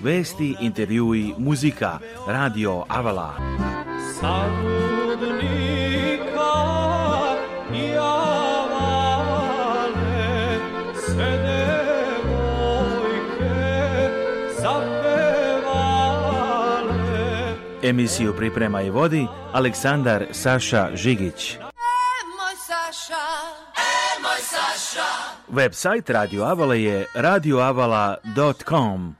Vesti, intervjui, muzika, radio Avala. i zapevale. Emisiju priprema i vodi Aleksandar Saša Žigić. E, e, Website Radio Avala je radioavala.com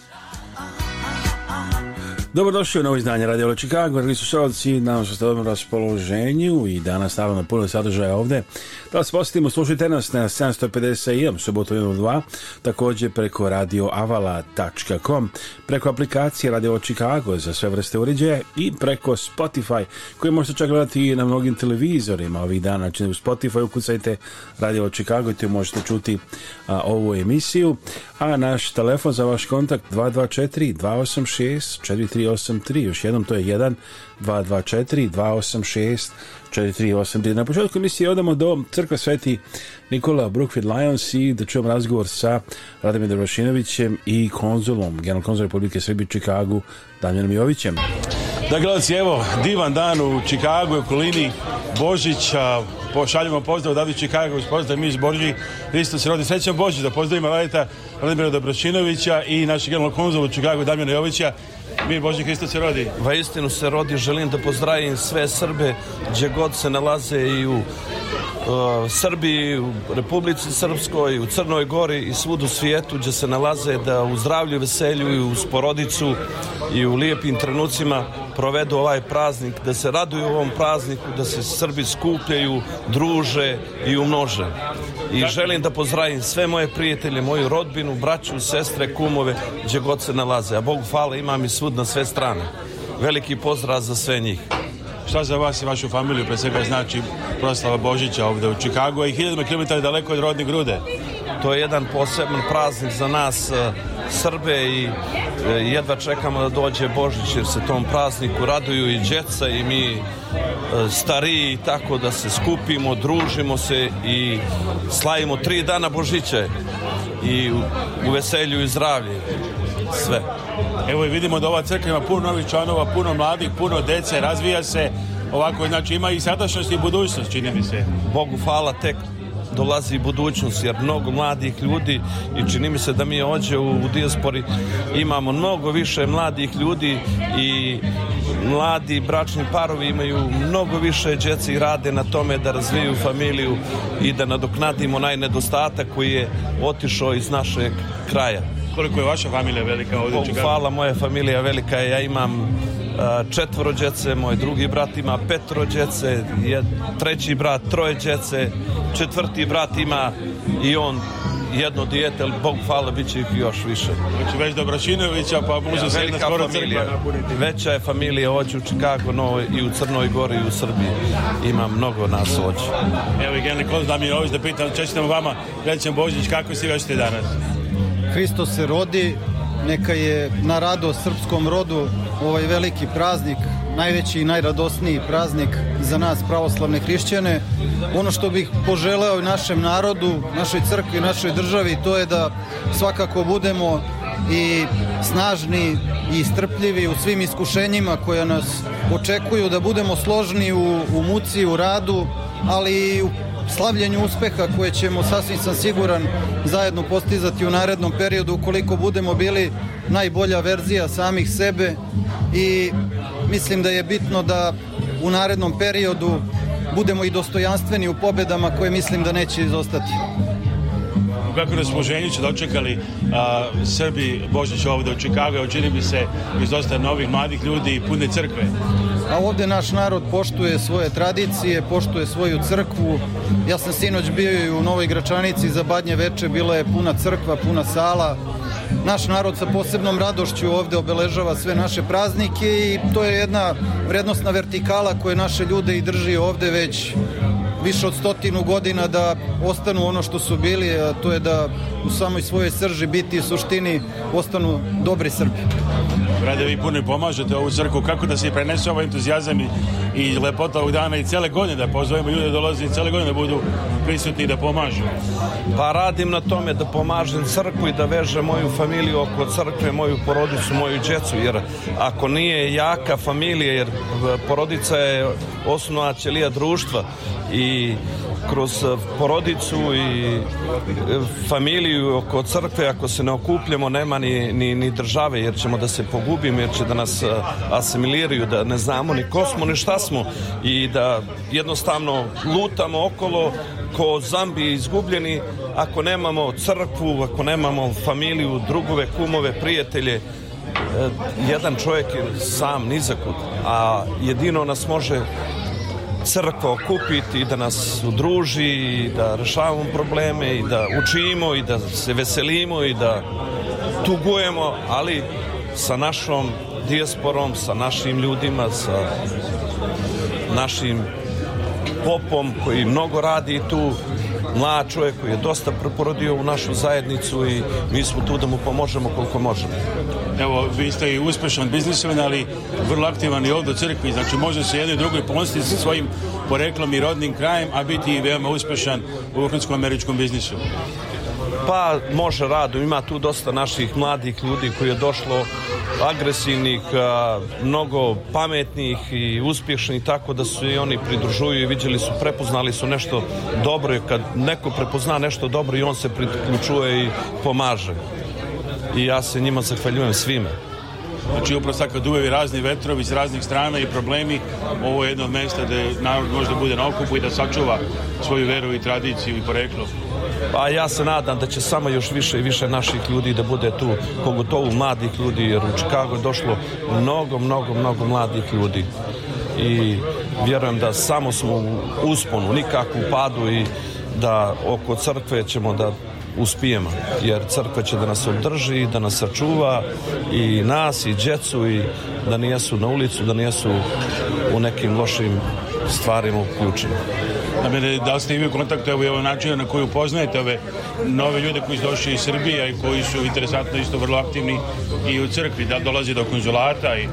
Dobrodošli u novo izdanje Radio Lo Chicago, dragi slušalci, nadam se da ste dobro raspoloženju i danas naravno puno sadržaja ovde. Da vas posjetimo, slušajte nas na 750 IM, subotu 1.2, takođe preko radioavala.com, preko aplikacije Radio Chicago za sve vrste uređaja i preko Spotify, koji možete čak gledati i na mnogim televizorima ovih dana. Znači u Spotify ukucajte Radio Chicago i tu možete čuti a, ovu emisiju. A naš telefon za vaš kontakt 224 286 43 483, još jednom to je 1 224 286 438. Na početku emisije odamo do crkve Sveti Nikola Brookfield Lions i da čujem razgovor sa Radimirom Vašinovićem i konzulom, generalnom konzulom Republike Srbije Čikagu, Damjanom Jovićem. Da, gledalci, evo, divan dan u Čikagu u okolini Božića. Pošaljamo pozdrav odavde Čikagu, pozdrav mi iz Borži. Hristos se rodi. Srećan Božić da pozdravimo Radita Radimira Dobrošinovića i našeg generalnog konzula u Čikagu, Damjana Jovića Mir Boži Hrista se rodi. Va istinu se rodi, želim da pozdravim sve Srbe gdje god se nalaze i u uh, Srbiji, u Republici Srpskoj, u Crnoj Gori i svud u svijetu gdje se nalaze da u zdravlju, veselju i uz porodicu i u lijepim trenucima provedu ovaj praznik, da se raduju ovom prazniku, da se Srbi skupljaju, druže i umnože. I želim da pozdravim sve moje prijatelje, moju rodbinu, braću, sestre, kumove, gdje god se nalaze. A Bogu hvala, imam i svud na sve strane. Veliki pozdrav za sve njih. Šta za vas i vašu familiju pre svega znači proslava Božića ovde u Čikagu, a i hiljadima kilometara daleko od rodne grude? to je jedan poseban praznik za nas e, Srbe i e, jedva čekamo da dođe Božić jer se tom prazniku raduju i djeca i mi e, stariji tako da se skupimo, družimo se i slavimo tri dana Božića i u veselju i zdravlje sve. Evo i vidimo da ova crkva ima puno novih članova, puno mladih, puno dece, razvija se ovako, znači ima i sadašnjost i budućnost, čini mi se. Bogu hvala, tek dolazi budućnost jer mnogo mladih ljudi i čini mi se da mi ođe u, u dijaspori imamo mnogo više mladih ljudi i mladi bračni parovi imaju mnogo više djece i rade na tome da razviju familiju i da nadoknadimo onaj nedostatak koji je otišao iz našeg kraja. Koliko je vaša familija velika ovdje? Hvala, moja familija velika je. Ja imam četvoro djece, moj drugi brat ima petro djece, jed, treći brat troje djece, četvrti brat ima i on jedno dijete, ali Bog hvala, bit će ih još više. Znači već Dobrašinovića, pa može ja, se jedna skoro familija. Veća je familija hoće u Čikagu, no i u Crnoj Gori i u Srbiji. Ima mnogo nas hoće. Evo i Gene Koz Damirović da pitam, čestitam vama, rećem Božić, kako si vešte danas? Hristos se rodi, neka je na rado srpskom rodu ovaj veliki praznik, najveći i najradosniji praznik za nas pravoslavne hrišćane. Ono što bih poželeo našem narodu, našoj crkvi, našoj državi, to je da svakako budemo i snažni i strpljivi u svim iskušenjima koja nas očekuju, da budemo složni u, u muci, u radu, ali i u slavljenju uspeha koje ćemo sasvim sam siguran zajedno postizati u narednom periodu ukoliko budemo bili najbolja verzija samih sebe i mislim da je bitno da u narednom periodu budemo i dostojanstveni u pobedama koje mislim da neće izostati u kakvom raspoloženju će dočekali a, Srbi Božić ovde u Čikagu, a čini mi se iz dosta novih mladih ljudi i pune crkve. A ovde naš narod poštuje svoje tradicije, poštuje svoju crkvu. Ja sam sinoć bio i u Novoj Gračanici za badnje veče, bila je puna crkva, puna sala. Naš narod sa posebnom radošću ovde obeležava sve naše praznike i to je jedna vrednostna vertikala koja naše ljude i drži ovde već više od stotinu godina da ostanu ono što su bili, a to je da u samoj svojoj srži biti u suštini ostanu dobri Srbi. Rade vi puno i pomažete ovu crku, kako da se prenese ovaj entuzijazam i, i lepota ovog dana i cele godine da pozovemo ljude da dolaze i cele godine da budu prisutni i da pomažu? Pa radim na tome da pomažem crku i da vežem moju familiju oko crkve, moju porodicu, moju djecu, jer ako nije jaka familija, jer e, porodica je osnovna ćelija društva i kroz e, porodicu i e, familiju oko crkve, ako se ne okupljamo, nema ni, ni, ni države, jer ćemo da se pogubimo, jer će da nas e, asimiliraju, da ne znamo ni ko smo, ni šta smo i da jednostavno lutamo okolo ko zambi izgubljeni ako nemamo crkvu, ako nemamo familiju, drugove, kumove, prijatelje, e, jedan čovjek je sam nizakut, a jedino nas može crkva okupiti i da nas udruži i da rešavamo probleme i da učimo i da se veselimo i da tugujemo, ali sa našom dijasporom, sa našim ljudima, sa našim popom koji mnogo radi tu, mlad čovjek koji je dosta preporodio u našu zajednicu i mi smo tu da mu pomožemo koliko možemo. Evo, vi ste i uspešan biznismen, ali vrlo aktivan i ovde u crkvi. Znači, može se jedno i drugoj ponositi sa svojim poreklom i rodnim krajem, a biti i veoma uspešan u ukrajinsko-američkom biznisu. Pa može radu, ima tu dosta naših mladih ljudi koji je došlo agresivnih, mnogo pametnih i uspješnih tako da su i oni pridružuju i vidjeli su, prepoznali su nešto dobro i kad neko prepozna nešto dobro i on se priključuje i pomaže i ja se njima zahvaljujem svime. Znači upravo sad kad duvevi razni vetrovi s raznih strana i problemi, ovo je jedno od mesta da narod može da bude na okupu i da sačuva svoju veru i tradiciju i poreklo. Pa ja se nadam da će samo još više i više naših ljudi da bude tu, pogotovo mladih ljudi, jer u Čikago je došlo mnogo, mnogo, mnogo mladih ljudi. I vjerujem da samo smo u usponu, nikako u padu i da oko crkve ćemo da uspijemo, jer crkva će da nas održi, da nas sačuva i nas i djecu i da nijesu na ulicu, da nijesu u nekim lošim stvarima uključeni. Namere, da li ste i vi u kontaktu, evo je ovo na koji upoznajete ove nove ljude koji su došli iz Srbije i koji su interesantno isto vrlo aktivni i u crkvi, da dolazi do konzulata i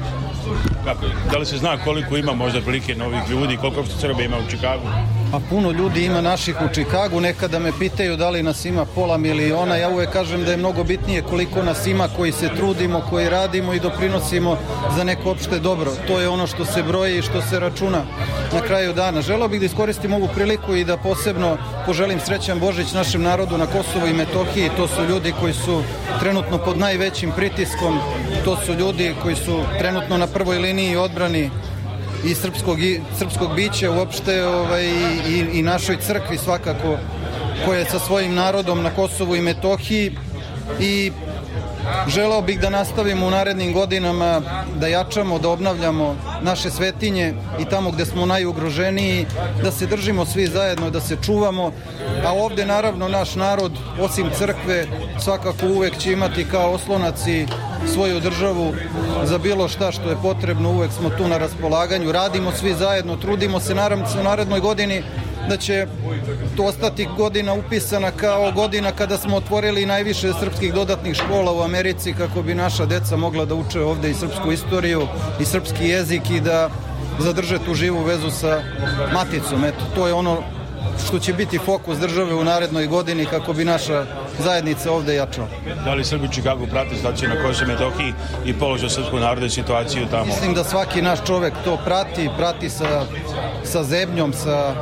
kako, da li se zna koliko ima možda prilike novih ljudi, koliko što Srbije ima u Čikagu? Pa puno ljudi ima naših u Čikagu, nekada me pitaju da li nas ima pola miliona, ja uvek kažem da je mnogo bitnije koliko nas ima koji se trudimo, koji radimo i doprinosimo za neko opšte dobro. To je ono što se broji i što se računa na kraju dana. Želeo bih da iskoristim ovu priliku i da posebno poželim srećan Božić našem narodu na Kosovo i Metohiji. To su ljudi koji su trenutno pod najvećim pritiskom, to su ljudi koji su trenutno na prvoj liniji odbrani i srpskog, i srpskog bića uopšte ovaj, i, i našoj crkvi svakako koja je sa svojim narodom na Kosovu i Metohiji i Želeo bih da nastavimo u narednim godinama, da jačamo, da obnavljamo naše svetinje i tamo gde smo najugroženiji, da se držimo svi zajedno, da se čuvamo, a ovde naravno naš narod, osim crkve, svakako uvek će imati kao oslonac i svoju državu za bilo šta što je potrebno, uvek smo tu na raspolaganju, radimo svi zajedno, trudimo se naravno u narednoj godini da će to ostati godina upisana kao godina kada smo otvorili najviše srpskih dodatnih škola u Americi kako bi naša deca mogla da uče ovde i srpsku istoriju i srpski jezik i da zadrže tu živu vezu sa maticom. Eto, to je ono što će biti fokus države u narednoj godini kako bi naša zajednica ovde jačala. Da li Srbi u Čikagu prate situaciju na Kosovo Metohiji i položaj srpskog naroda i situaciju tamo? Mislim da svaki naš čovek to prati, prati sa, sa zemljom, sa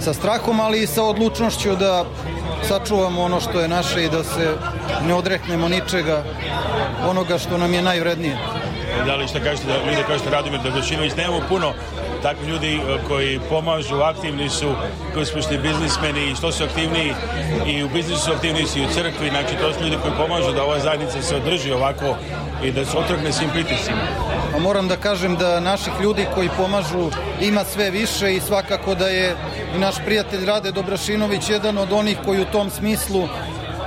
sa strahom, ali i sa odlučnošću da sačuvamo ono što je naše i da se ne odreknemo ničega onoga što nam je najvrednije. Da li šta kažete, da ljude kao što da Radomir Dagošinović, nemamo puno takvi ljudi e, koji pomažu, aktivni su, koji su pošli biznismeni i što su aktivni i u biznisu su aktivni su i u crkvi, znači to su ljudi koji pomažu da ova zajednica se održi ovako i da se otrgne svim pritisima. A moram da kažem da naših ljudi koji pomažu ima sve više i svakako da je naš prijatelj Rade Dobrašinović jedan od onih koji u tom smislu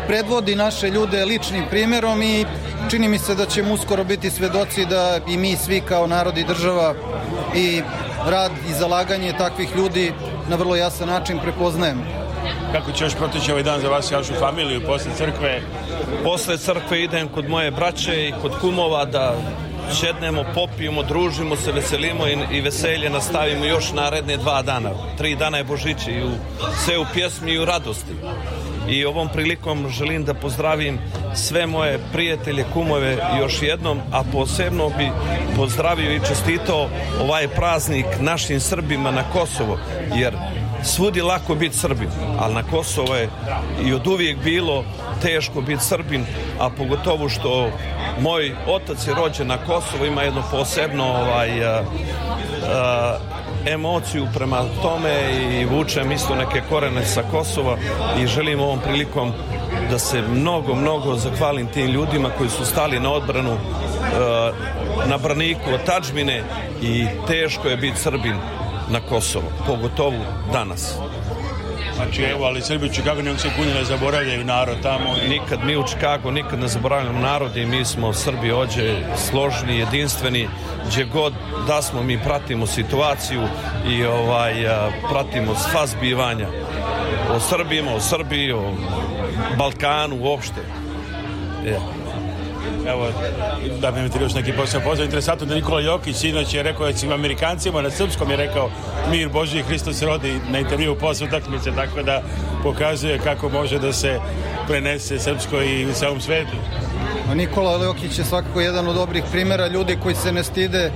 predvodi naše ljude ličnim primjerom i čini mi se da ćemo uskoro biti svedoci da i mi svi kao narod i država i rad i zalaganje takvih ljudi na vrlo jasan način prepoznajemo. Kako će još proteći ovaj dan za vas i vašu familiju posle crkve? Posle crkve idem kod moje braće i kod kumova da šednemo, popijemo, družimo se, veselimo i, i veselje nastavimo još naredne dva dana. Tri dana je Božić i u, sve u pjesmi i u radosti. I ovom prilikom želim da pozdravim sve moje prijatelje, kumove još jednom, a posebno bi pozdravio i čestito ovaj praznik našim Srbima na Kosovo, jer svudi lako biti Srbin, ali na Kosovo je i od uvijek bilo teško biti Srbin, a pogotovo što moj otac je rođen na Kosovo, ima jedno posebno ovaj, uh, eh, a, eh, emociju prema tome i vučem isto neke korene sa Kosova i želim ovom prilikom da se mnogo, mnogo zahvalim tim ljudima koji su stali na odbranu eh, na braniku od Tačmine i teško je biti Srbin na Kosovo, pogotovo danas. Znači evo, ali Srbi u Čikagu nego se kuni ne zaboravljaju narod tamo. Nikad mi u Čikagu, nikad ne zaboravljamo narod i mi smo Srbi ođe složni, jedinstveni, gdje god da smo mi pratimo situaciju i ovaj pratimo sva zbivanja o Srbima, o Srbiji, o Balkanu uopšte. Yeah evo, da bi mi još neki posao pozvao. Interesantno da Nikola Jokić sinoć je rekao da Amerikancima na srpskom je rekao mir Boži i se rodi na intervju posle utakmice, tako da pokazuje kako može da se prenese srpsko i u celom svetu. Nikola Jokić je svakako jedan od dobrih primera ljudi koji se ne stide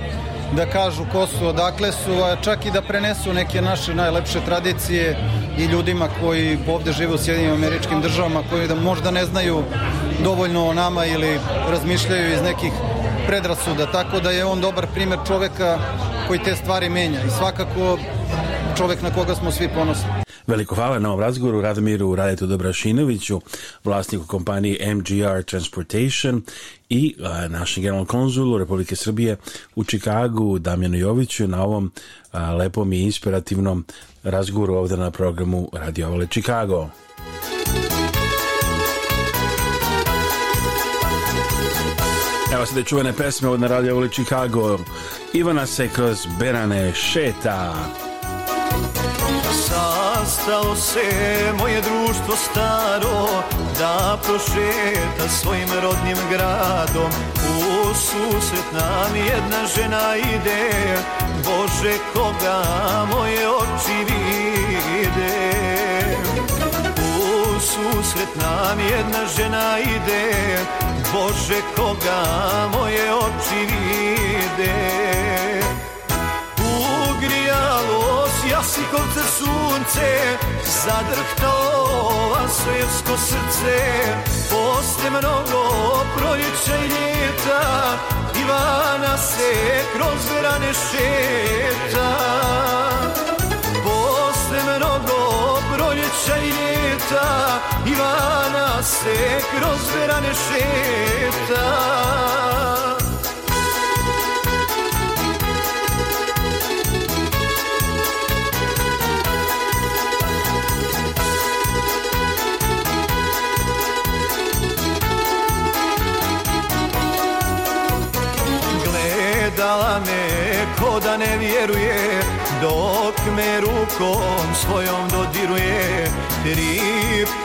da kažu ko su, odakle su, a čak i da prenesu neke naše najlepše tradicije i ljudima koji ovde žive u Sjedinim američkim državama, koji da možda ne znaju dovoljno o nama ili razmišljaju iz nekih predrasuda, tako da je on dobar primer čoveka koji te stvari menja i svakako čovek na koga smo svi ponosni. Veliko hvala na ovom razgovoru Radomiru Radetu Dobrašinoviću, vlasniku kompanije MGR Transportation i našem generalnom konzulu Republike Srbije u Čikagu, Damjanu Joviću, na ovom lepom i inspirativnom razgovoru ovde na programu Radio Avale Čikago. Evo se da čuvene pesme od Naradija Uli Chicago. Ivana se kroz Berane šeta. Sastao se moje društvo staro Da prošeta svojim rodnim gradom U susret nam jedna žena ide Bože koga moje oči vide U susret nam jedna žena ide Bože koga moje oči vide Ugrijalo s jasikovce sunce Zadrhtalo svjetsko srce Posle mnogo proljeća i ljeta Ivana se kroz rane šeta vineta Ivana se kroz verane šeta Gledala me ko da ne vjeruje Dok me rukom svojom dodiruje Tri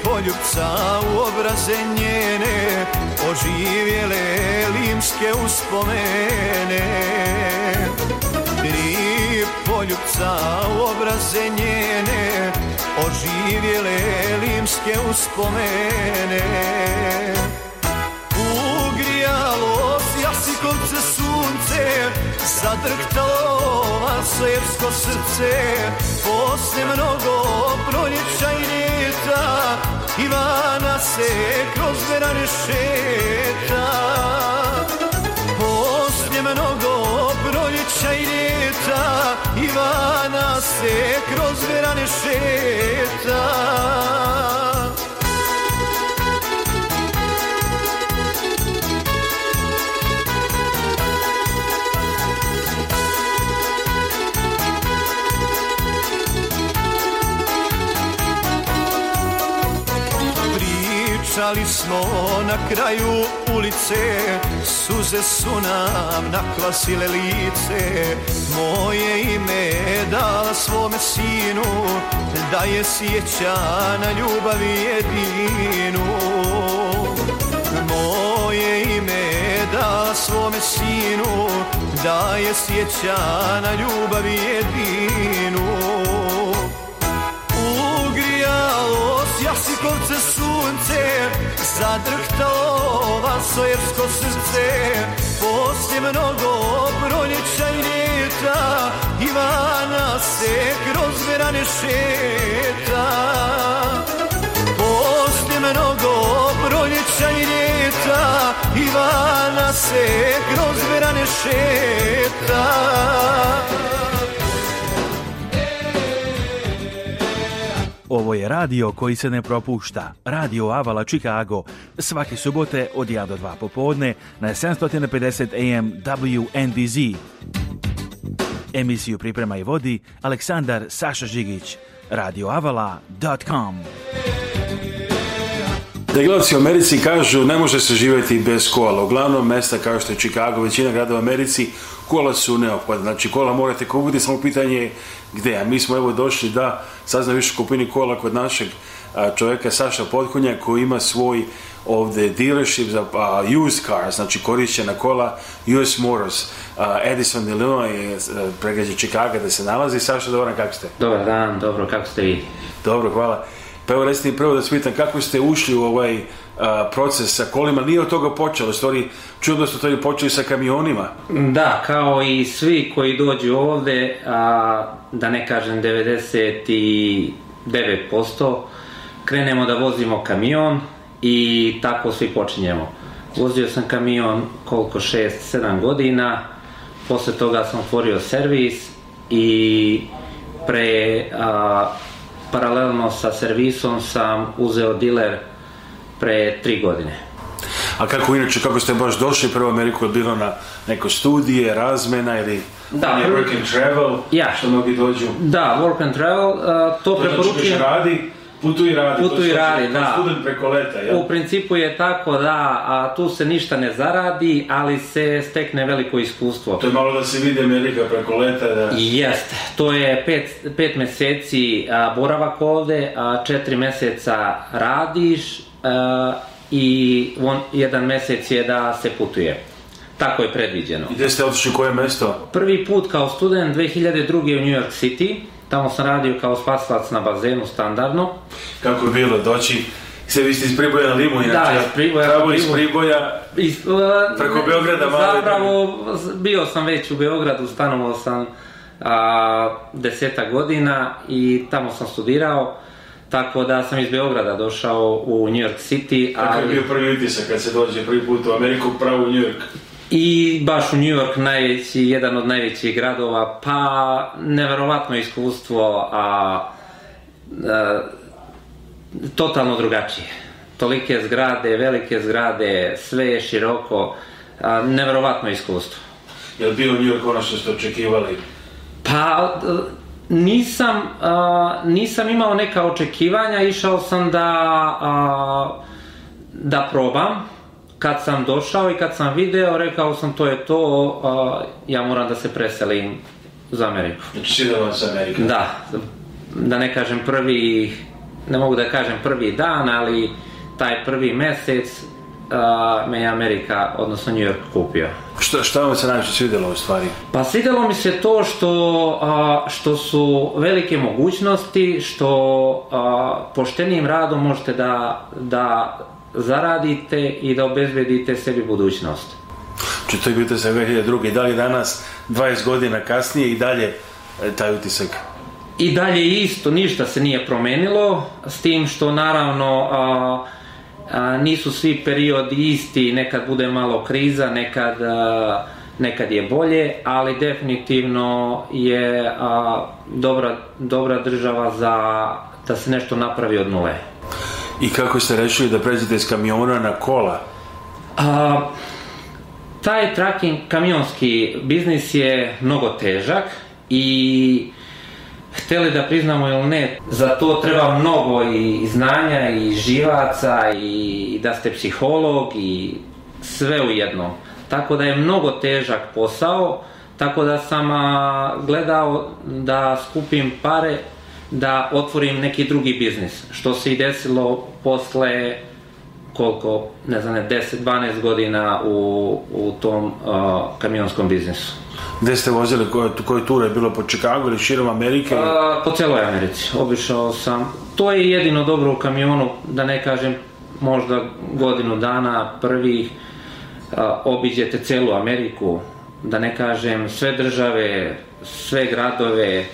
poljupca u obraze njene Oživjele limske uspomene Tri poljupca u obraze njene Oživjele limske uspomene kopce sunce Zadrhtalo sersko srce Posle mnogo proljeća i ljeta Ivana se kroz verane šeta Posle mnogo proljeća i ljeta Ivana se kroz verane šeta Sijali smo na kraju ulice, suze su nam nakvasile lice. Moje ime dala svome sinu, da je sjećana ljubavi jedinu. Moje ime dala svome sinu, da je sjećana ljubavi jedinu. Ugrijalo s jasikovce sunce zadrhtalo vaso jersko srce Poslije mnogo brojnih čajnjeta Ivana se kroz verane šeta Poslije mnogo brojnih čajnjeta Ivana se kroz verane šeta Ovo je radio koji se ne propušta. Radio Avala Chicago. Svake subote od 1 do 2 popodne na 750 AM WNDZ. Emisiju priprema i vodi Aleksandar Saša Žigić. radioavala.com Teglavci u Americi kažu ne može se živjeti bez kola. Uglavnom mesta kao što je Chicago, većina grada u Americi kola su neophodna. Znači kola morate kupiti, samo pitanje gde. A mi smo evo došli da saznam više kupini kola kod našeg čoveka Saša Potkonja koji ima svoj ovde dealership za uh, used cars, znači korišćena kola US Motors, uh, Edison, Illinois, uh, pregađa Čikaga da se nalazi. Saša, dobro, kako ste? Dobar dan, dobro, kako ste vi? Dobro, hvala. Pa evo recite prvo da svitam kako ste ušli u ovaj proces sa kolima nije od toga počelo. Stvari, čudno su to i počeli sa kamionima. Da, kao i svi koji dođu ovde, a, da ne kažem 99%, krenemo da vozimo kamion i tako svi počinjemo. Vozio sam kamion koliko 6-7 godina, posle toga sam otvorio servis i pre a, paralelno sa servisom sam uzeo diler pre tri godine. A kako inače, kako ste baš došli prvo Ameriku, je bilo na neko studije, razmena ili da, work and travel, ja. što mnogi dođu? Da, work and travel, uh, to, to znači preporučujem. Znači radi, putu i radi, putu to i znači radi, da. student preko leta, ja? U principu je tako da, a, tu se ništa ne zaradi, ali se stekne veliko iskustvo. To je malo da se vidi Amerika preko leta, da... Jeste, to je pet, pet meseci a, boravak ovde, a, četiri meseca radiš, i on, jedan mesec je da se putuje. Tako je predviđeno. I gdje ste otišli, koje mesto? Prvi put kao student 2002. u New York City, tamo sam radio kao spasilac na bazenu standardno. Kako je bilo doći? Se vi ste iz Priboja na Limu, da, iz Priboja, Pravo iz Priboja, iz, uh, preko Beograda malo. Zapravo, bio sam već u Beogradu, stanovao sam a, deseta godina i tamo sam studirao Tako da sam iz Beograda došao u New York City. Kako ali... je bio prvi utisak kad se dođe prvi put u Ameriku, pravo u New York? I baš u New York, najveći, jedan od najvećih gradova, pa neverovatno iskustvo, a, a totalno drugačije. Tolike zgrade, velike zgrade, sve je široko, a, neverovatno iskustvo. Je li bio New York ono što ste očekivali? Pa, nisam, uh, nisam imao neka očekivanja, išao sam da, uh, da probam. Kad sam došao i kad sam video, rekao sam to je to, uh, ja moram da se preselim za Ameriku. Čidova znači, za Ameriku. Da, da ne kažem prvi, ne mogu da kažem prvi dan, ali taj prvi mesec uh, me je Amerika, odnosno New York, kupio. Šta, šta vam se najviše svidjelo u stvari? Pa svidjelo mi se to što, uh, što su velike mogućnosti, što uh, poštenim radom možete da, da zaradite i da obezbedite sebi budućnost. Čitaj bite se 2002. Da li danas, 20 godina kasnije i dalje e, taj utisak? I dalje isto, ništa se nije promenilo, s tim što naravno a, nisu svi periodi isti, nekad bude malo kriza, nekad, a, nekad je bolje, ali definitivno je a, dobra, dobra država za da se nešto napravi od nule. I kako ste rešili da pređete iz kamiona na kola? A, taj tracking kamionski biznis je mnogo težak i Hteli da priznamo ili ne, za to treba mnogo i znanja i živaca i da ste psiholog i sve u jedno. Tako da je mnogo težak posao, tako da sam a, gledao da skupim pare da otvorim neki drugi biznis, što se i desilo posle koliko, ne znam, 10-12 godina u, u tom uh, kamionskom biznisu. Gde ste vozili, koje, koje ture je bilo po Čikagu ili širom Amerike? A, po celoj Americi, obišao sam. To je jedino dobro u kamionu, da ne kažem možda godinu dana prvih a, obiđete celu Ameriku, da ne kažem sve države, sve gradove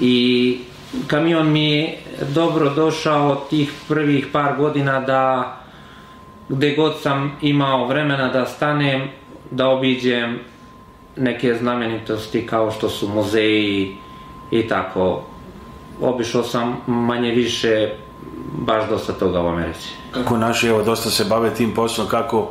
i kamion mi je dobro došao tih prvih par godina da gde god sam imao vremena da stanem, da obiđem neke znamenitosti kao što su muzeji i tako. Obišao sam manje više baš dosta toga u Americi. Kako naši evo dosta se bave tim poslom, kako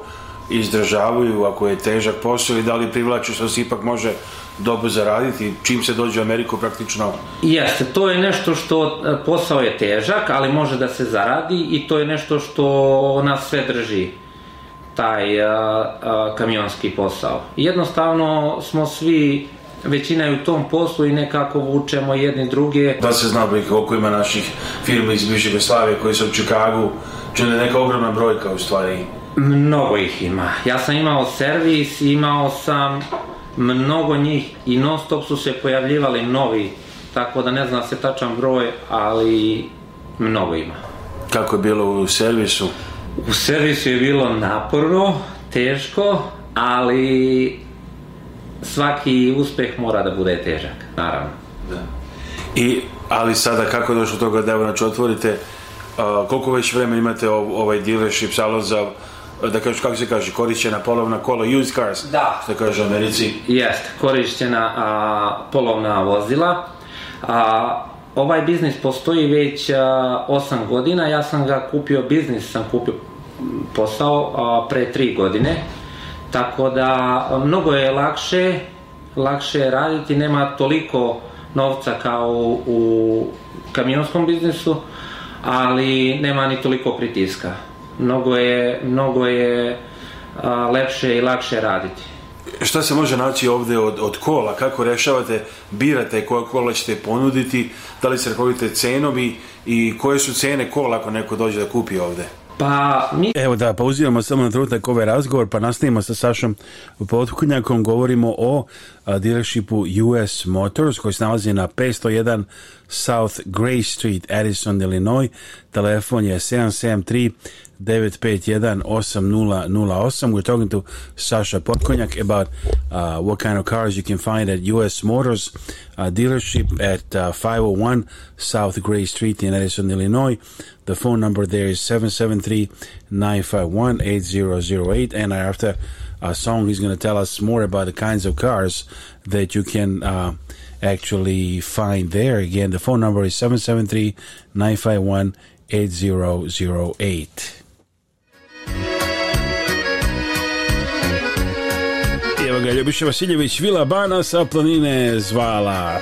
izdržavaju ako je težak posao i da li privlače što se ipak može dobro zaraditi, čim se dođe u Ameriku praktično... Jeste, to je nešto što, e, posao je težak, ali može da se zaradi i to je nešto što nas sve drži, taj a, e, a, e, kamionski posao. Jednostavno smo svi većina je u tom poslu i nekako vučemo jedni druge. Da se zna bi koliko ima naših firma iz bivše Jugoslavije koji su u Čikagu, čini da je neka ogromna brojka u stvari. Mnogo ih ima. Ja sam imao servis, imao sam mnogo njih i non stop su se pojavljivali novi, tako da ne znam se tačan broj, ali mnogo ima. Kako je bilo u servisu? U servisu je bilo naporno, teško, ali svaki uspeh mora da bude težak, naravno. Da. I, ali sada kako je došlo toga da evo znači otvorite, a, koliko već vremena imate ov, ovaj dealership salon za da kažeš, kako se kaže, korišćena polovna kola, used cars, da. što kaže u Americi. jest korišćena a, polovna vozila. A, ovaj biznis postoji već a, 8 godina, ja sam ga kupio, biznis sam kupio posao a, pre 3 godine, tako da mnogo je lakše, lakše je raditi, nema toliko novca kao u, u kamionskom biznisu, ali nema ni toliko pritiska mnogo je, mnogo je a, lepše i lakše raditi. Šta se može naći ovde od, od kola? Kako rešavate, birate koja kola ćete ponuditi? Da li se rekovite cenom i, i koje su cene kola ako neko dođe da kupi ovde? Pa, mi... Evo da, pauziramo samo na trenutak ovaj razgovor, pa nastavimo sa Sašom Potkunjakom, govorimo o a, dealershipu US Motors koji se nalazi na 501 South Gray Street, Edison, Illinois. Telefon je 773 951-8008. We're talking to Sasha Potkonyak about uh, what kind of cars you can find at U.S. Motors uh, dealership at uh, 501 South Gray Street in Edison, Illinois. The phone number there is 773-951-8008. And after a song, he's going to tell us more about the kinds of cars that you can actually find there. Again, the phone number is 773 951 8008. Evo ga, Ljubiša Vasiljević, Vila Bana sa planine Zvala.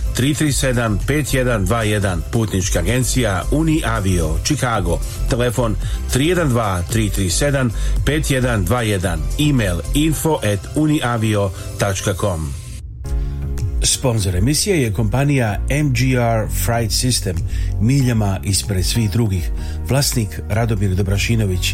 337 5121 putnička agencija Uni Avio Chicago telefon 312 337 5121 email info at uniavio.com Sponzor emisije je kompanija MGR Fright System miljama ispred svih drugih vlasnik Radomir Dobrašinović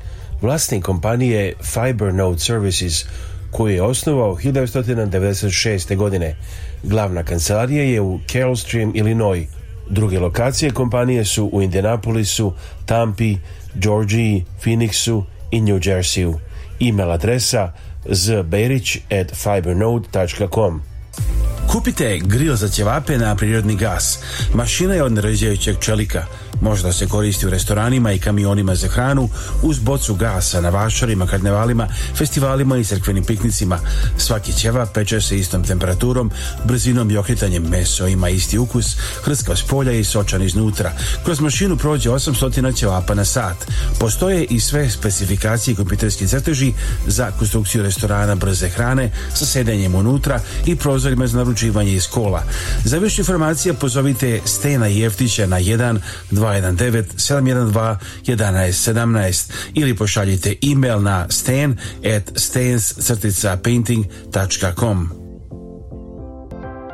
vlasnik kompanije Fibernode Services koju je osnovao 1996. godine. Glavna kancelarija je u Carolstream, Illinois. Druge lokacije kompanije su u Indianapolisu, Tampi, Georgiji, Phoenixu i New Jerseyu. E-mail adresa zberić at fibernode.com. Kupite grill za ćevape na prirodni gas. Mašina je od narađajućeg čelika – Možda se koristi u restoranima i kamionima za hranu uz bocu gasa na vašarima, karnevalima, festivalima i crkvenim piknicima. Svaki ćeva peče se istom temperaturom, brzinom i okretanjem meso ima isti ukus, hrskav s polja i sočan iznutra. Kroz mašinu prođe 800 ćevapa na sat. Postoje i sve specifikacije i kompjuterski crteži za konstrukciju restorana brze hrane sa sedenjem unutra i prozorima za naručivanje iz kola. Za više informacija pozovite Stena Jeftića na 1 219 712 11 17 ili pošaljite email na stan at stans-painting.com.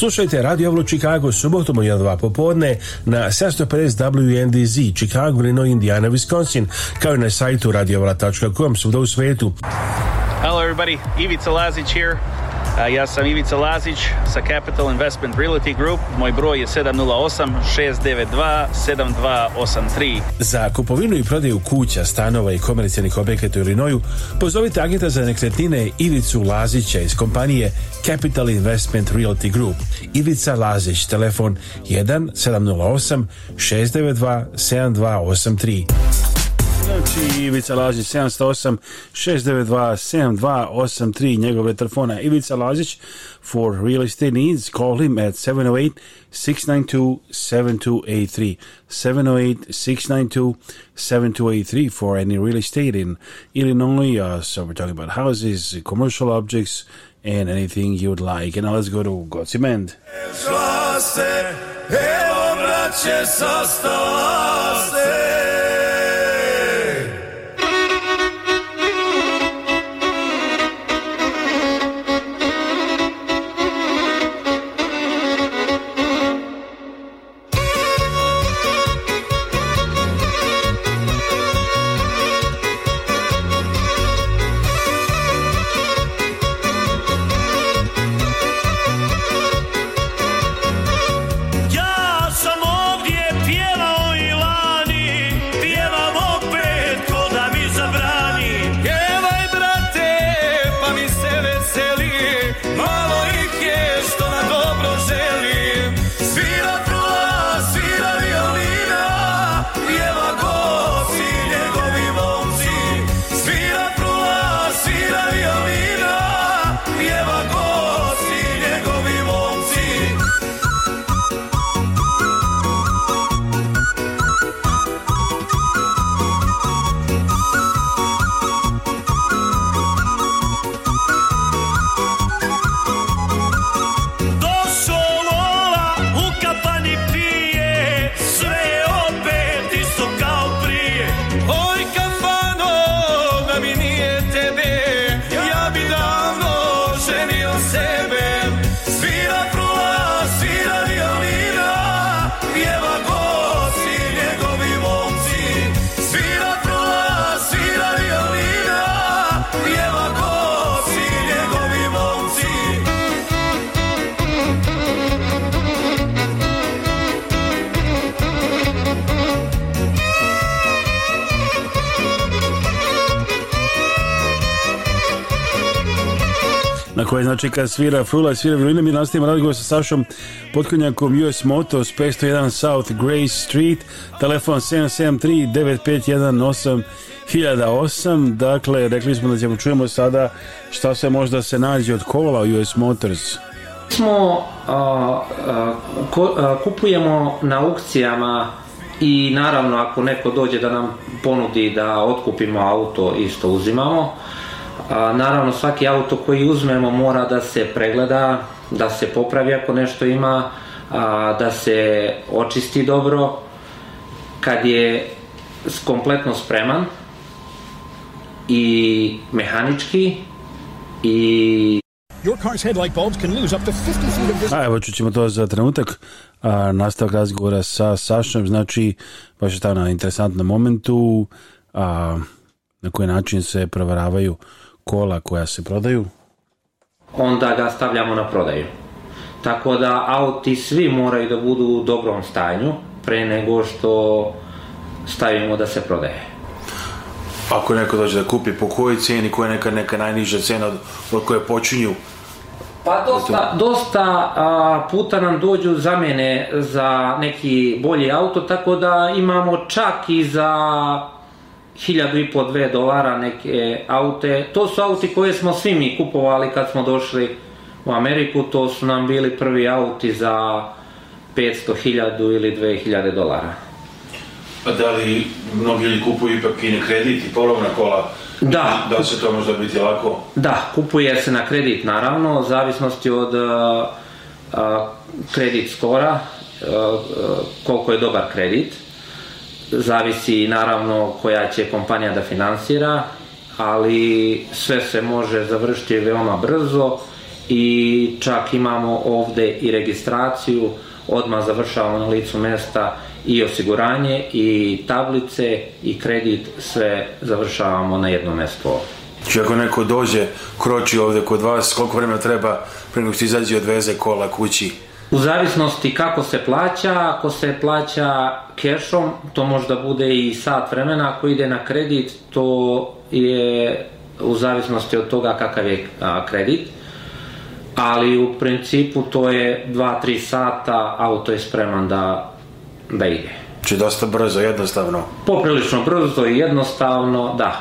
Slušajte Radio Javlu Chicago subotom u 1-2 popodne na 750 WNDZ Chicago, Illinois, Indiana, Wisconsin kao i na sajtu radiovala.com svuda u svetu. Hello everybody, Ivica Lazić here. Ja sam Ivica Lazić sa Capital Investment Realty Group. Moj broj je 708-692-7283. Za kupovinu i prodaju kuća, stanova i komercijalnih objekata u Irinoju pozovite agenta za nekretnine Ivicu Lazića iz kompanije Capital Investment Realty Group. Ivica Lazić, telefon 1 708 692 7283. znači Ivica Lazić 708 692 7283 njegove telefona Ivica Lazić for real estate needs call him at 708 692 7283 708 692 7283 for any real estate in Illinois uh, so we're talking about houses commercial objects and anything you would like and now let's go to God's Mend Evo braće sastala se Djevojčika znači, svira Frula, svira violina. Mi nastavimo razgovor sa Sašom Potkonjakom US Motos 501 South Grace Street, telefon 773 9518 Dakle, rekli smo da ćemo čujemo sada šta se možda se nađe od kola US Motors smo a, a, ko, a, kupujemo na aukcijama i naravno ako neko dođe da nam ponudi da otkupimo auto isto uzimamo A, naravno, svaki auto koji uzmemo mora da se pregleda, da se popravi ako nešto ima, a, da se očisti dobro. Kad je kompletno spreman i mehanički i A evo ćemo to za trenutak a, nastavak razgovora sa Sašom znači baš je ta na interesantnom momentu a, na koji način se provaravaju uh, kola koja se prodaju? Onda ga stavljamo na prodaju. Tako da auti svi moraju da budu u dobrom stanju pre nego što stavimo da se prodaje. Ako neko dođe da kupi, po kojoj ceni, koja je neka, neka najniža cena od, od koje počinju Pa dosta, dosta a, puta nam dođu zamene za neki bolji auto, tako da imamo čak i za hiljadu i po dve dolara neke aute. To su auti koje smo svi mi kupovali kad smo došli u Ameriku, to su nam bili prvi auti za 500.000 ili 2.000 dolara. A pa da li mnogi ljudi kupuju ipak i na kredit i polovna kola? Da. Da li će to možda biti lako? Da, kupuje se na kredit naravno, u zavisnosti od a, e, e, kredit skora, a, e, a, koliko je dobar kredit zavisi naravno koja će kompanija da finansira, ali sve se može završiti veoma brzo i čak imamo ovde i registraciju, odmah završavamo na licu mesta i osiguranje i tablice i kredit, sve završavamo na jedno mesto ovde. Znači, ako neko dođe, kroči ovde kod vas, koliko vremena treba pre nego što izađe i odveze kola kući? U zavisnosti kako se plaća, ako se plaća kešom, to možda bude i sat vremena, ako ide na kredit, to je u zavisnosti od toga kakav je kredit, ali u principu to je 2-3 sata, auto je spreman da, da ide. Či znači, dosta brzo, jednostavno? Poprilično brzo i jednostavno, da.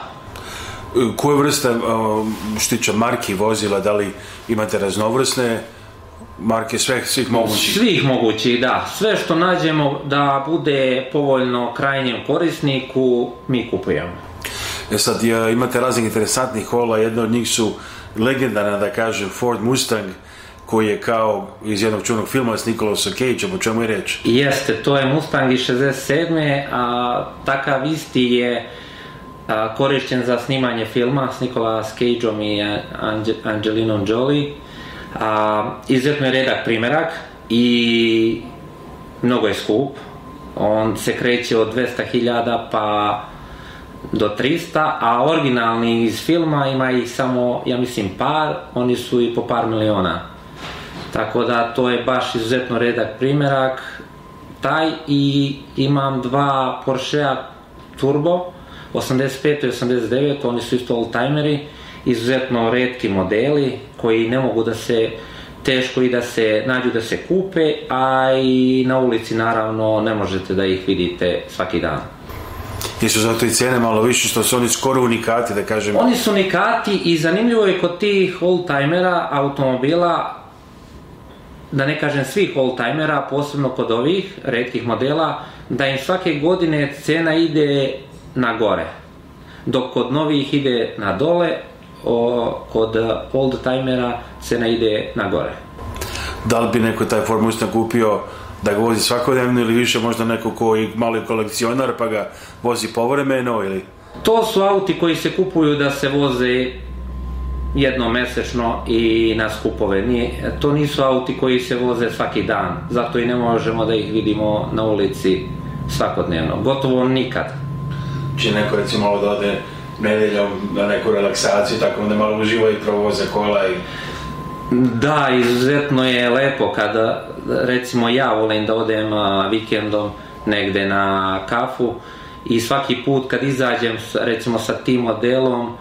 Koje vrste, što tiče marki vozila, da li imate raznovrsne marke svih svih mogućih. Svih mogućih, da. Sve što nađemo da bude povoljno krajnjem korisniku, mi kupujemo. E sad, imate raznih interesantnih kola, jedno od njih su legendarna, da kažem, Ford Mustang, koji je kao iz jednog čunog filma s Nikolasom Cageom, o čemu je reč? Jeste, to je Mustang iz 67. A, takav isti je a, korišćen za snimanje filma s Nikolas Cageom i Ange, Angelinom Jolie A, izuzetno je redak primerak i mnogo je skup. On se kreće od 200.000 pa do 300, a originalni iz filma ima ih samo, ja mislim, par, oni su i po par miliona. Tako da to je baš izuzetno redak primerak. Taj i imam dva Porschea Turbo, 85 i 89, oni su isto oldtimeri. timeri izuzetno redki modeli koji ne mogu da se teško i da se nađu da se kupe, a i na ulici naravno ne možete da ih vidite svaki dan. I su zato i cene malo više što su oni skoro unikati, da kažem. Oni su unikati i zanimljivo je kod tih oldtimera automobila, da ne kažem svih oldtimera, posebno kod ovih redkih modela, da im svake godine cena ide na gore dok kod novih ide na dole, o, od eh, old timera cena ide na gore. Da li bi neko taj Ford Mustang kupio da ga vozi svakodnevno ili više možda neko koji mali kolekcionar pa ga vozi povremeno ili? To su auti koji se kupuju da se voze jednomesečno i na skupove. Nije, to nisu auti koji se voze svaki dan, zato i ne možemo da ih vidimo na ulici svakodnevno, gotovo nikad. Či neko recimo ovo da ode nedeljom na neku relaksaciju, tako onda malo uživa i provoza kola i Da, izuzetno je lepo kada, recimo ja volim da odem vikendom negde na kafu i svaki put kad izađem recimo sa tim modelom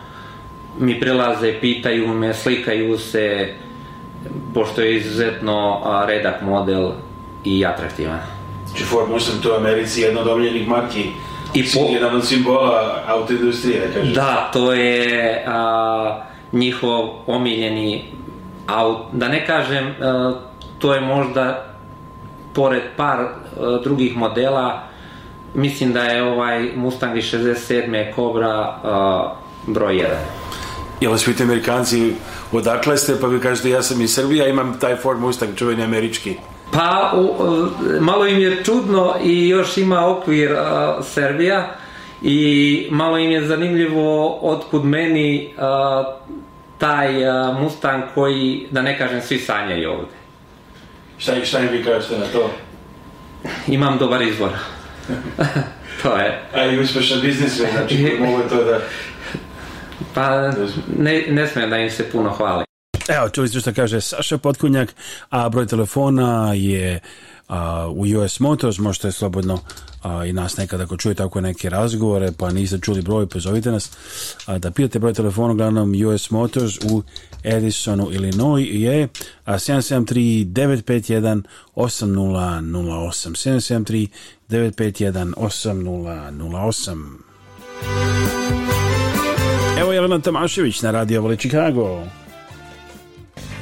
mi prelaze, pitaju me, slikaju se, pošto je izuzetno redak model i atraktivan. Či znači, Ford Mustang to je Americi jedna od omiljenih marki I po... jedan simbola autoindustrije, da kažeš. Da, to je a, njihov omiljeni aut, da ne kažem, a, to je možda pored par a, drugih modela, mislim da je ovaj Mustang iz 67. Cobra a, broj 1. Jel vas pita Amerikanci odakle ste, pa vi kažete ja sam iz Srbije, imam taj Ford Mustang čuveni američki. Pa, u, malo im je čudno i još ima okvir a, Serbija i malo im je zanimljivo otkud meni a, taj a, Mustang koji, da ne kažem, svi sanjaju ovde. Šta, šta im vi kažete na to? Imam dobar izbor. to je. A i uspešan biznis, znači mogu to da... Pa, da ne, ne smijem da im se puno hvali. Evo, čuli ste što kaže Saša Potkunjak, a broj telefona je a, u US Motors, možete slobodno a, i nas nekada ako čujete tako neke razgovore, pa niste čuli broj, pozovite pa nas a, da pijete broj telefona, uglavnom US Motors u Edisonu, Illinois je 773-951-8008 773 951 8008 Evo Jelena Tomašević na Radio Vole Chicago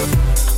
Thank you.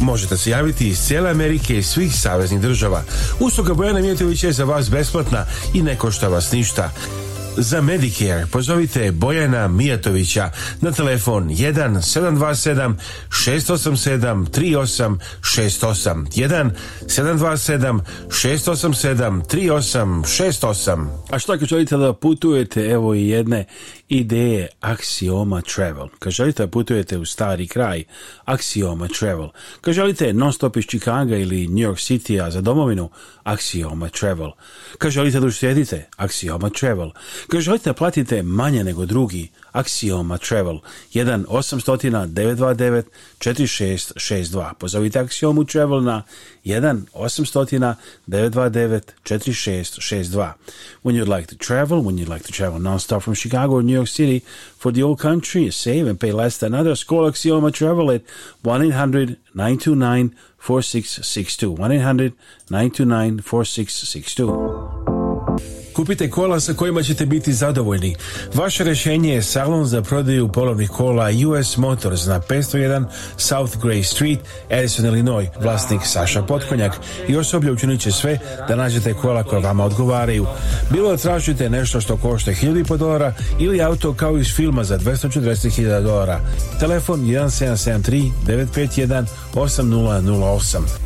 Možete se javiti iz cijele Amerike i svih saveznih država. Usluga Bojana Mijetovića je za vas besplatna i ne košta vas ništa za Medicare pozovite Bojana Mijatovića na telefon 1727 687 3868 681 727 687 3868 A što ako želite da putujete evo i jedne ideje Axioma Travel kad želite da putujete u stari kraj Axioma Travel kad želite non stop iz Chicaga ili New York City a za domovinu Axioma Travel kad želite da usjedite Axioma Travel koji želite da platite manje nego drugi, Axioma Travel 1 800 929 4662. Pozovite Axiomu Travel na 1 800 929 4662. When you'd like to travel, when you'd like to travel non-stop from Chicago or New York City for the old country, save and pay less than others, call Axioma Travel at 1-800-929-4662. 1-800-929-4662. Kupite kola sa kojima ćete biti zadovoljni. Vaše rešenje je salon za prodaju polovnih kola US Motors na 501 South Gray Street, Edison, Illinois. Vlasnik Saša Potkonjak i osoblje učinit će sve da nađete kola koja vama odgovaraju. Bilo da tražite nešto što košta 1000 dolara ili auto kao iz filma za 240.000 dolara. Telefon 1773 951 8008.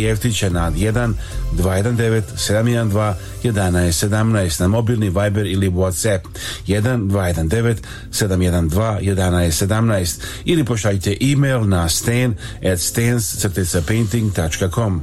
Jeftića na 1 219 712 1117 na mobilni Viber ili WhatsApp 1 219 712 1117 ili pošaljite e-mail na stan at stans-painting.com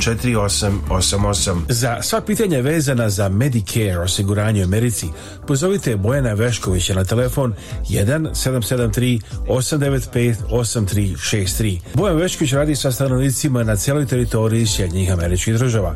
4888. Za sva pitanja vezana za Medicare osiguranje u Americi, pozovite Bojana Veškovića na telefon 1773 895 8363. Bojan Vešković radi sa stanovnicima na cijeloj teritoriji Sjednjih američkih država.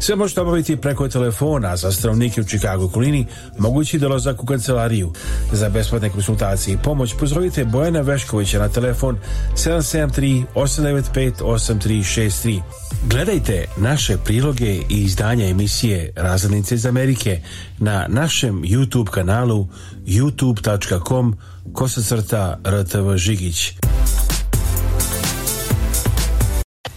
Sve možete obaviti preko telefona za stanovnike u Čikagu Kulini, mogući dolazak u kancelariju. Za besplatne konsultacije i pomoć pozovite Bojana Veškovića na telefon 773 895 8363. Gledajte Pratite naše priloge i izdanja emisije Razrednice iz Amerike na našem YouTube kanalu youtube.com kosacrta rtv žigić.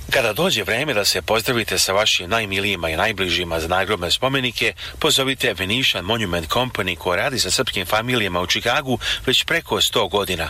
Kada dođe vreme da se pozdravite sa vašim najmilijima i najbližima za nagrobne spomenike, pozovite Venetian Monument Company koja radi sa srpskim familijama u Čikagu već preko 100 godina.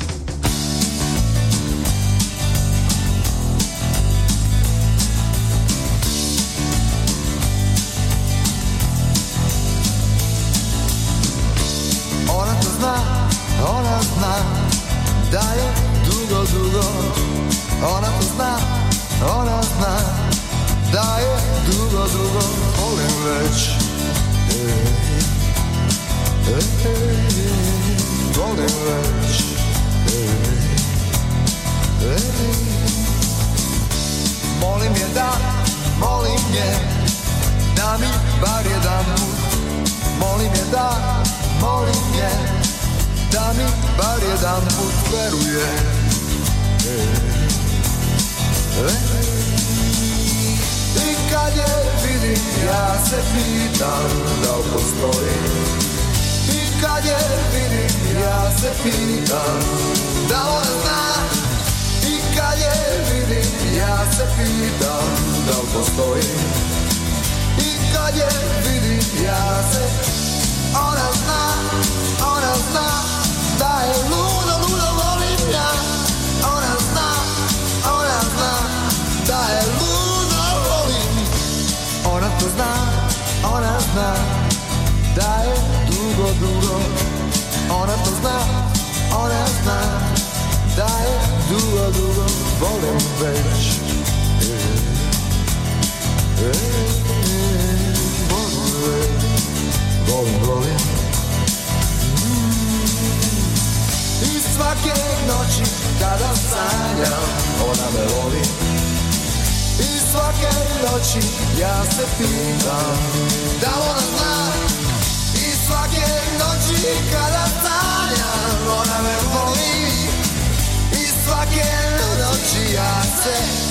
Golden Rush. Molim je da, molim je, da mi Molim je da, molim je, da mi bar jedan put veruje. I vidim, ja se pitam da li postoji kad je vidim ja se pitam da ona zna i kad je vidim ja se pitam da li postoji i kad je vidim ja se ona zna ona zna da je luda zna, ona zna Da je dugo, dugo volim već e, e, Volim već, volim, volim mm. I svake noći kada sanjam, ona me lovi I svake noći ja se pitam Da ona zna I svake noći kada sanjam sanjam, moram me volim I svake noći ja se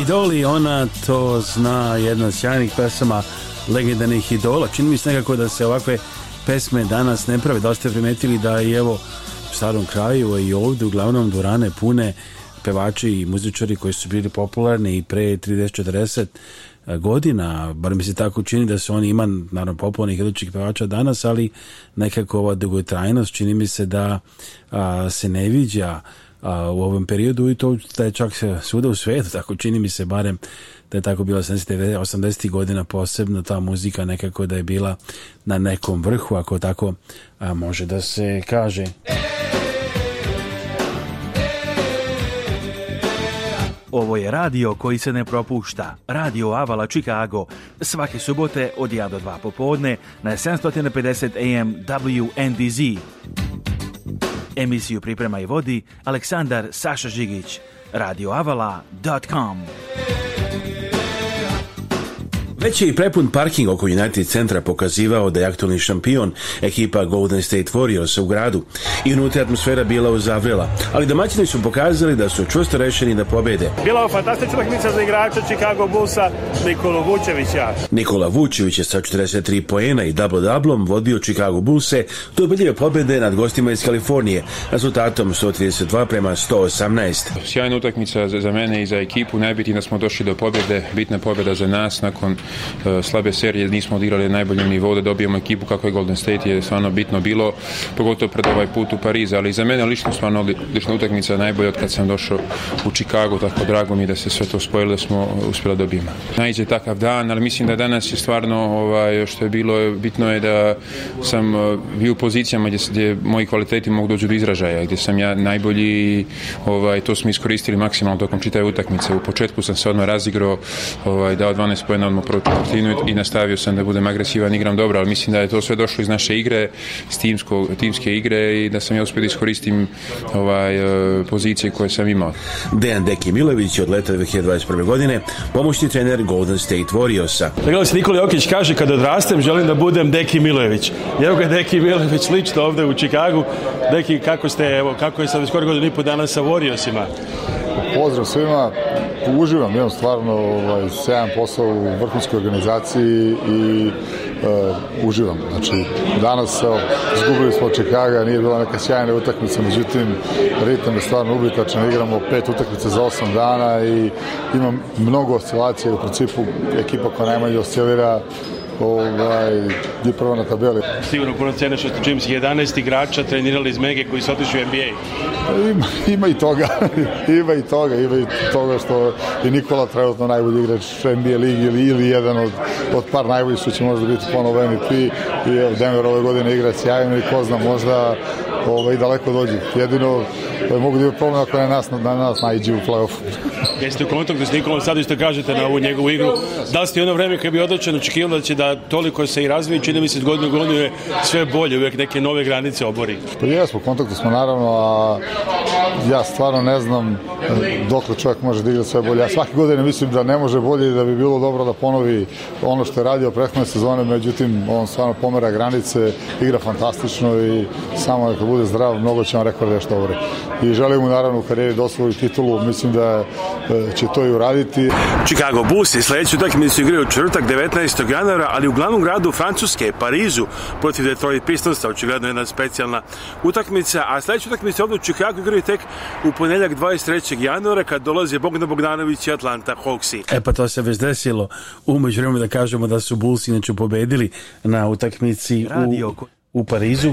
Idoli, ona to zna jedna od sjajnih pesama legendarnih idola. Čini mi se nekako da se ovakve pesme danas ne prave. Da li ste primetili da i evo u starom kraju i ovdje uglavnom dvorane pune pevači i muzičari koji su bili popularni i pre 30-40 e, godina, bar mi se tako čini da se oni ima, naravno, popularnih idućih pevača danas, ali nekako ova dugotrajnost čini mi se da a, se ne viđa a, u ovom periodu i to da je čak se svuda u svetu, tako čini mi se barem da je tako bila 70. 80. godina posebno ta muzika nekako da je bila na nekom vrhu, ako tako a, može da se kaže. Ovo je radio koji se ne propušta. Radio Avala Chicago. Svake subote od 1 do 2 popodne na 750 AM WNDZ. Emisiju priprema i vodi Aleksandar Saša Žigić, radioavala.com. Već je i prepun parking oko United centra pokazivao da je aktualni šampion ekipa Golden State Warriors u gradu i unutra atmosfera bila uzavrela, ali domaćini su pokazali da su čvrsto rešeni da pobede. Bila je fantastična utakmica za igrača Chicago Bullsa Nikola Vučevića. Nikola Vučević je sa 43 poena i double dablom vodio Chicago Bullse do ubedljive pobede nad gostima iz Kalifornije rezultatom 132 prema 118. Sjajna utakmica za mene i za ekipu, najbitnije da smo došli do pobede, bitna pobeda za nas nakon E, slabe serije nismo odigrali najbolji nivo da dobijemo ekipu kako je Golden State je stvarno bitno bilo, pogotovo pred ovaj put u Pariz, ali za mene lično stvarno odlična utakmica najbolja od kad sam došao u Chicago, tako drago mi da se sve to spojilo da smo uspjeli da dobijemo. Najđe takav dan, ali mislim da danas je stvarno ovaj, što je bilo, bitno je da sam e, bio u pozicijama gdje, gdje moji kvaliteti mogu doći do izražaja, gdje sam ja najbolji ovaj, to smo iskoristili maksimalno tokom čitave utakmice. U početku sam se odmah razigrao, ovaj, dao 12 pojena odmah protivnu i nastavio sam da budem agresivan, igram dobro, ali mislim da je to sve došlo iz naše igre, s timsko, timske igre i da sam ja uspio da iskoristim ovaj, eh, pozicije koje sam imao. Dejan Dekimilović od leta 2021. godine, pomoćni trener Golden State Warriorsa. Gledali se Nikola Jokić kaže kada odrastem želim da budem Deki Milojević. Evo ga Deki Milojević lično ovde u Čikagu. Deki, kako ste, evo, kako je sad skoro godinu i po dana sa Warriorsima? Pozdrav svima, uživam, imam stvarno ovaj, sjajan posao u vrhunskoj organizaciji i e, uživam. Znači, danas evo, zgubili smo od Čikaga, nije bila neka sjajna utakmica, međutim, ritam je stvarno ubitačan, igramo pet utakmica za osam dana i imam mnogo oscilacija, u principu ekipa koja najmanje oscilira ovaj, je prva na tabeli. Sigurno puno cene što ste čim 11 igrača trenirali iz Mege koji su otišli u NBA. Pa ima, ima, i toga, ima i toga, ima i toga što je Nikola trenutno najbolji igrač NBA ligi ili, ili jedan od, od par najboljih što će možda biti ponovo MVP i Denver ove godine igra sjajno i ko zna možda ovaj, daleko dođe. Jedino ovaj, mogu da je problem ako na nas, na nas najđe u play-offu jer ste u kontaktu s Nikolom sad isto kažete na ovu njegovu igru. Da li ste ono vreme kada bi bio odličan da će da toliko se i razvije, čini mi se godinu godinu je sve bolje, uvijek neke nove granice obori. Pa jesmo, u kontaktu smo naravno, a ja stvarno ne znam dokle čovjek može da igra sve bolje. Ja svake godine mislim da ne može bolje i da bi bilo dobro da ponovi ono što je radio prethodne sezone, međutim on stvarno pomera granice, igra fantastično i samo neka bude zdrav, mnogo će vam rekord nešto dobro. I mu naravno u karijeri da osvoji titulu, mislim da je će to i uraditi. Chicago Bulls i sledeću utakmicu igraju četvrtak 19. januara, ali u glavnom gradu Francuske, Parizu, protiv Detroit Pistonsa, očigledno jedna specijalna utakmica, a sledeću utakmicu ovde u Chicago igraju tek u ponedeljak 23. januara kad dolaze Bogdan Bogdanović i Atlanta Hawksi. E pa to se već desilo. Umeđu vremena da kažemo da su Bulls inače pobedili na utakmici Radio. u, u Parizu.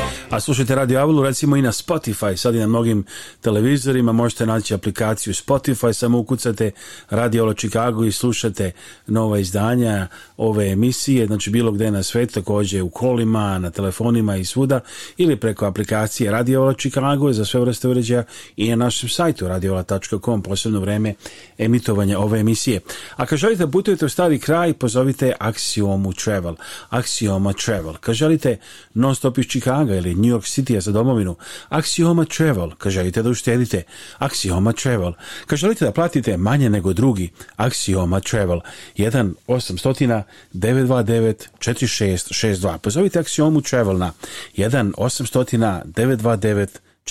A pa slušajte Radio Avalu recimo i na Spotify, sad i na mnogim televizorima možete naći aplikaciju Spotify, samo ukucate Radio Avlo Chicago i slušate nova izdanja ove emisije, znači bilo gde na svetu, takođe u kolima, na telefonima i svuda, ili preko aplikacije Radio Avlo Chicago za sve vrste uređaja i na našem sajtu radioavla.com, posebno vreme emitovanja ove emisije. Ako želite da putujete u stari kraj, pozovite Axiomu Travel, Axioma Travel. Kad želite non-stop iz Chicago ili New York City za domovinu. Axioma Travel, kad želite da uštedite. Axioma Travel, kad želite da platite manje nego drugi. Axioma Travel, 1 800 929 4662. Pozovite Axiomu Travel na 1 800 929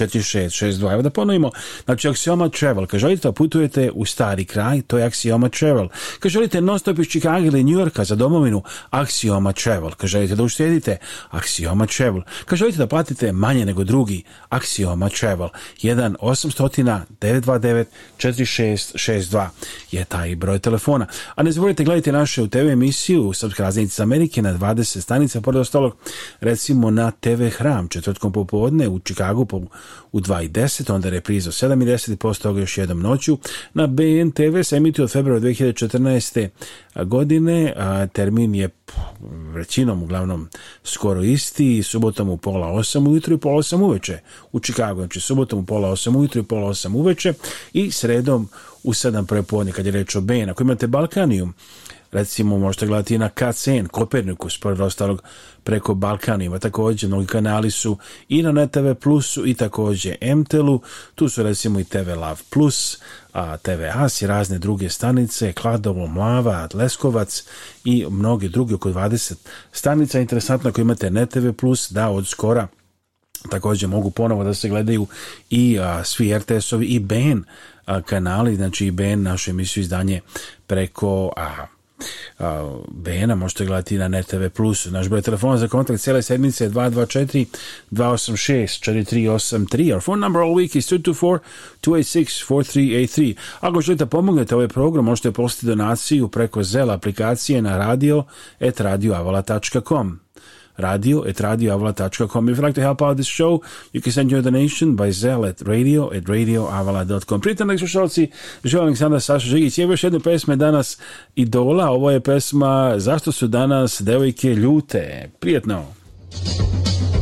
4662. Evo da ponovimo, znači aksioma travel. Kad želite da putujete u stari kraj, to je aksioma travel. Kad želite non stop iz Chicago ili New Yorka za domovinu, aksioma travel. Kad želite da uštedite, aksioma travel. Kad želite da platite manje nego drugi, aksioma travel. 1 800 929 4662 je taj broj telefona. A ne zaboravite, gledajte naše u TV emisiju Srpska raznica Amerike na 20 stanica, pored ostalog, recimo na TV Hram, četvrtkom popodne u Chicago po u 2 i 10, onda repriza u 7 i 10 i toga još jednom noću. Na BNTV se emitio od februara 2014. godine, a termin je većinom uglavnom skoro isti, subotom u pola 8 ujutru i pola 8 uveče u Čikagu, znači subotom u pola 8 ujutru i pola 8 uveče i sredom u 7 prepodne kad je reč o BN. Ako imate Balkanijum, Recimo, možete gledati na KCN, Koperniku, pored ostalog, preko Balkana ima također, mnogi kanali su i na NTV Plusu i takođe mtl tu su recimo i TV Lav Plus, a TV As i razne druge stanice, Kladovo, Mlava, Leskovac i mnoge druge, oko 20 stanica. Interesantno ako imate NTV Plus, da od skora također mogu ponovo da se gledaju i a, svi RTS-ovi i BN kanali, znači i BN našu emisiju izdanje preko a, a, Bena, možete gledati na NetTV+. Plusu. Naš broj telefona za kontakt cijele sedmice je 224 286 4383. Our phone number all week is 224 286 4383. Ako želite pomognete ovaj program, možete postati donaciju preko Zela aplikacije na radio at radioavala.com radio at radioavala.com. If you'd like to help out this show, you can send your donation by Zelle at radio at radioavala.com. Pritom slušalci, želim sada Saša Žigić. Je još jedne pesme danas Idola. Ovo je pesma Zašto su danas devojke ljute? Prijetno!